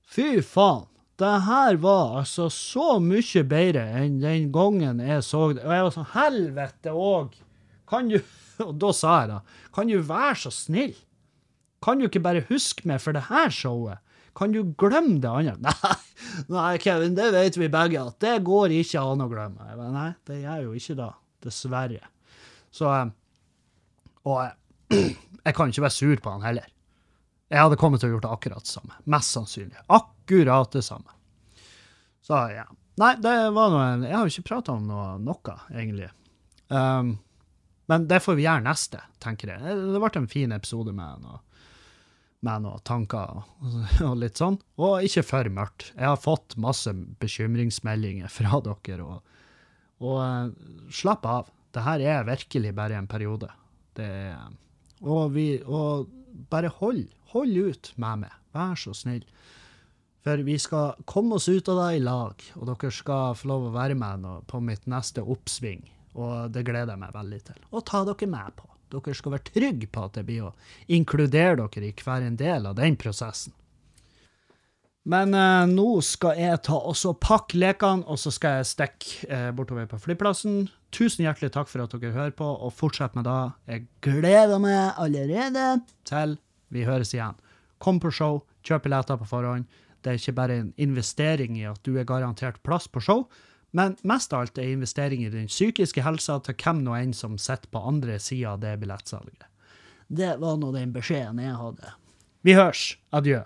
Fy faen, det her var altså så mye bedre enn den gangen jeg så det. Og jeg var sånn, helvete òg! Kan du Og da sa jeg da, kan du være så snill? Kan du ikke bare huske meg for det her showet? Kan du glemme det andre? Nei, nei, Kevin, det vet vi begge at det går ikke an å glemme. Men nei, det gjør jo ikke det. Dessverre. Så eh, Og jeg kan ikke være sur på han heller. Jeg hadde kommet til å gjort det akkurat det samme. Mest sannsynlig. Akkurat det samme. Så ja. Nei, det var noe Jeg har jo ikke prata om noe, noe egentlig. Um, men det får vi gjøre neste, tenker jeg. Det ble en fin episode med noe, med noen tanker og, litt sånn. Og ikke for mørkt. Jeg har fått masse bekymringsmeldinger fra dere, og, og eh, slapp av. Det her er virkelig bare en periode. Det og, vi, og bare hold, hold ut med meg. Vær så snill. For vi skal komme oss ut av det i lag, og dere skal få lov å være med på mitt neste oppsving. Og det gleder jeg meg veldig til. Og ta dere med på. Dere skal være trygge på at det blir å inkludere dere i hver en del av den prosessen. Men eh, nå skal jeg ta også pakke lekene, og så skal jeg stikke eh, bortover på flyplassen. Tusen hjertelig takk for at dere hører på, og fortsett med det. Jeg gleder meg allerede til vi høres igjen. Kom på show, kjøp billetter på forhånd. Det er ikke bare en investering i at du er garantert plass på show, men mest av alt er investering i den psykiske helsa til hvem nå enn som sitter på andre sida av det billettsalget. Det var nå den beskjeden jeg hadde. Vi hørs. Adjø.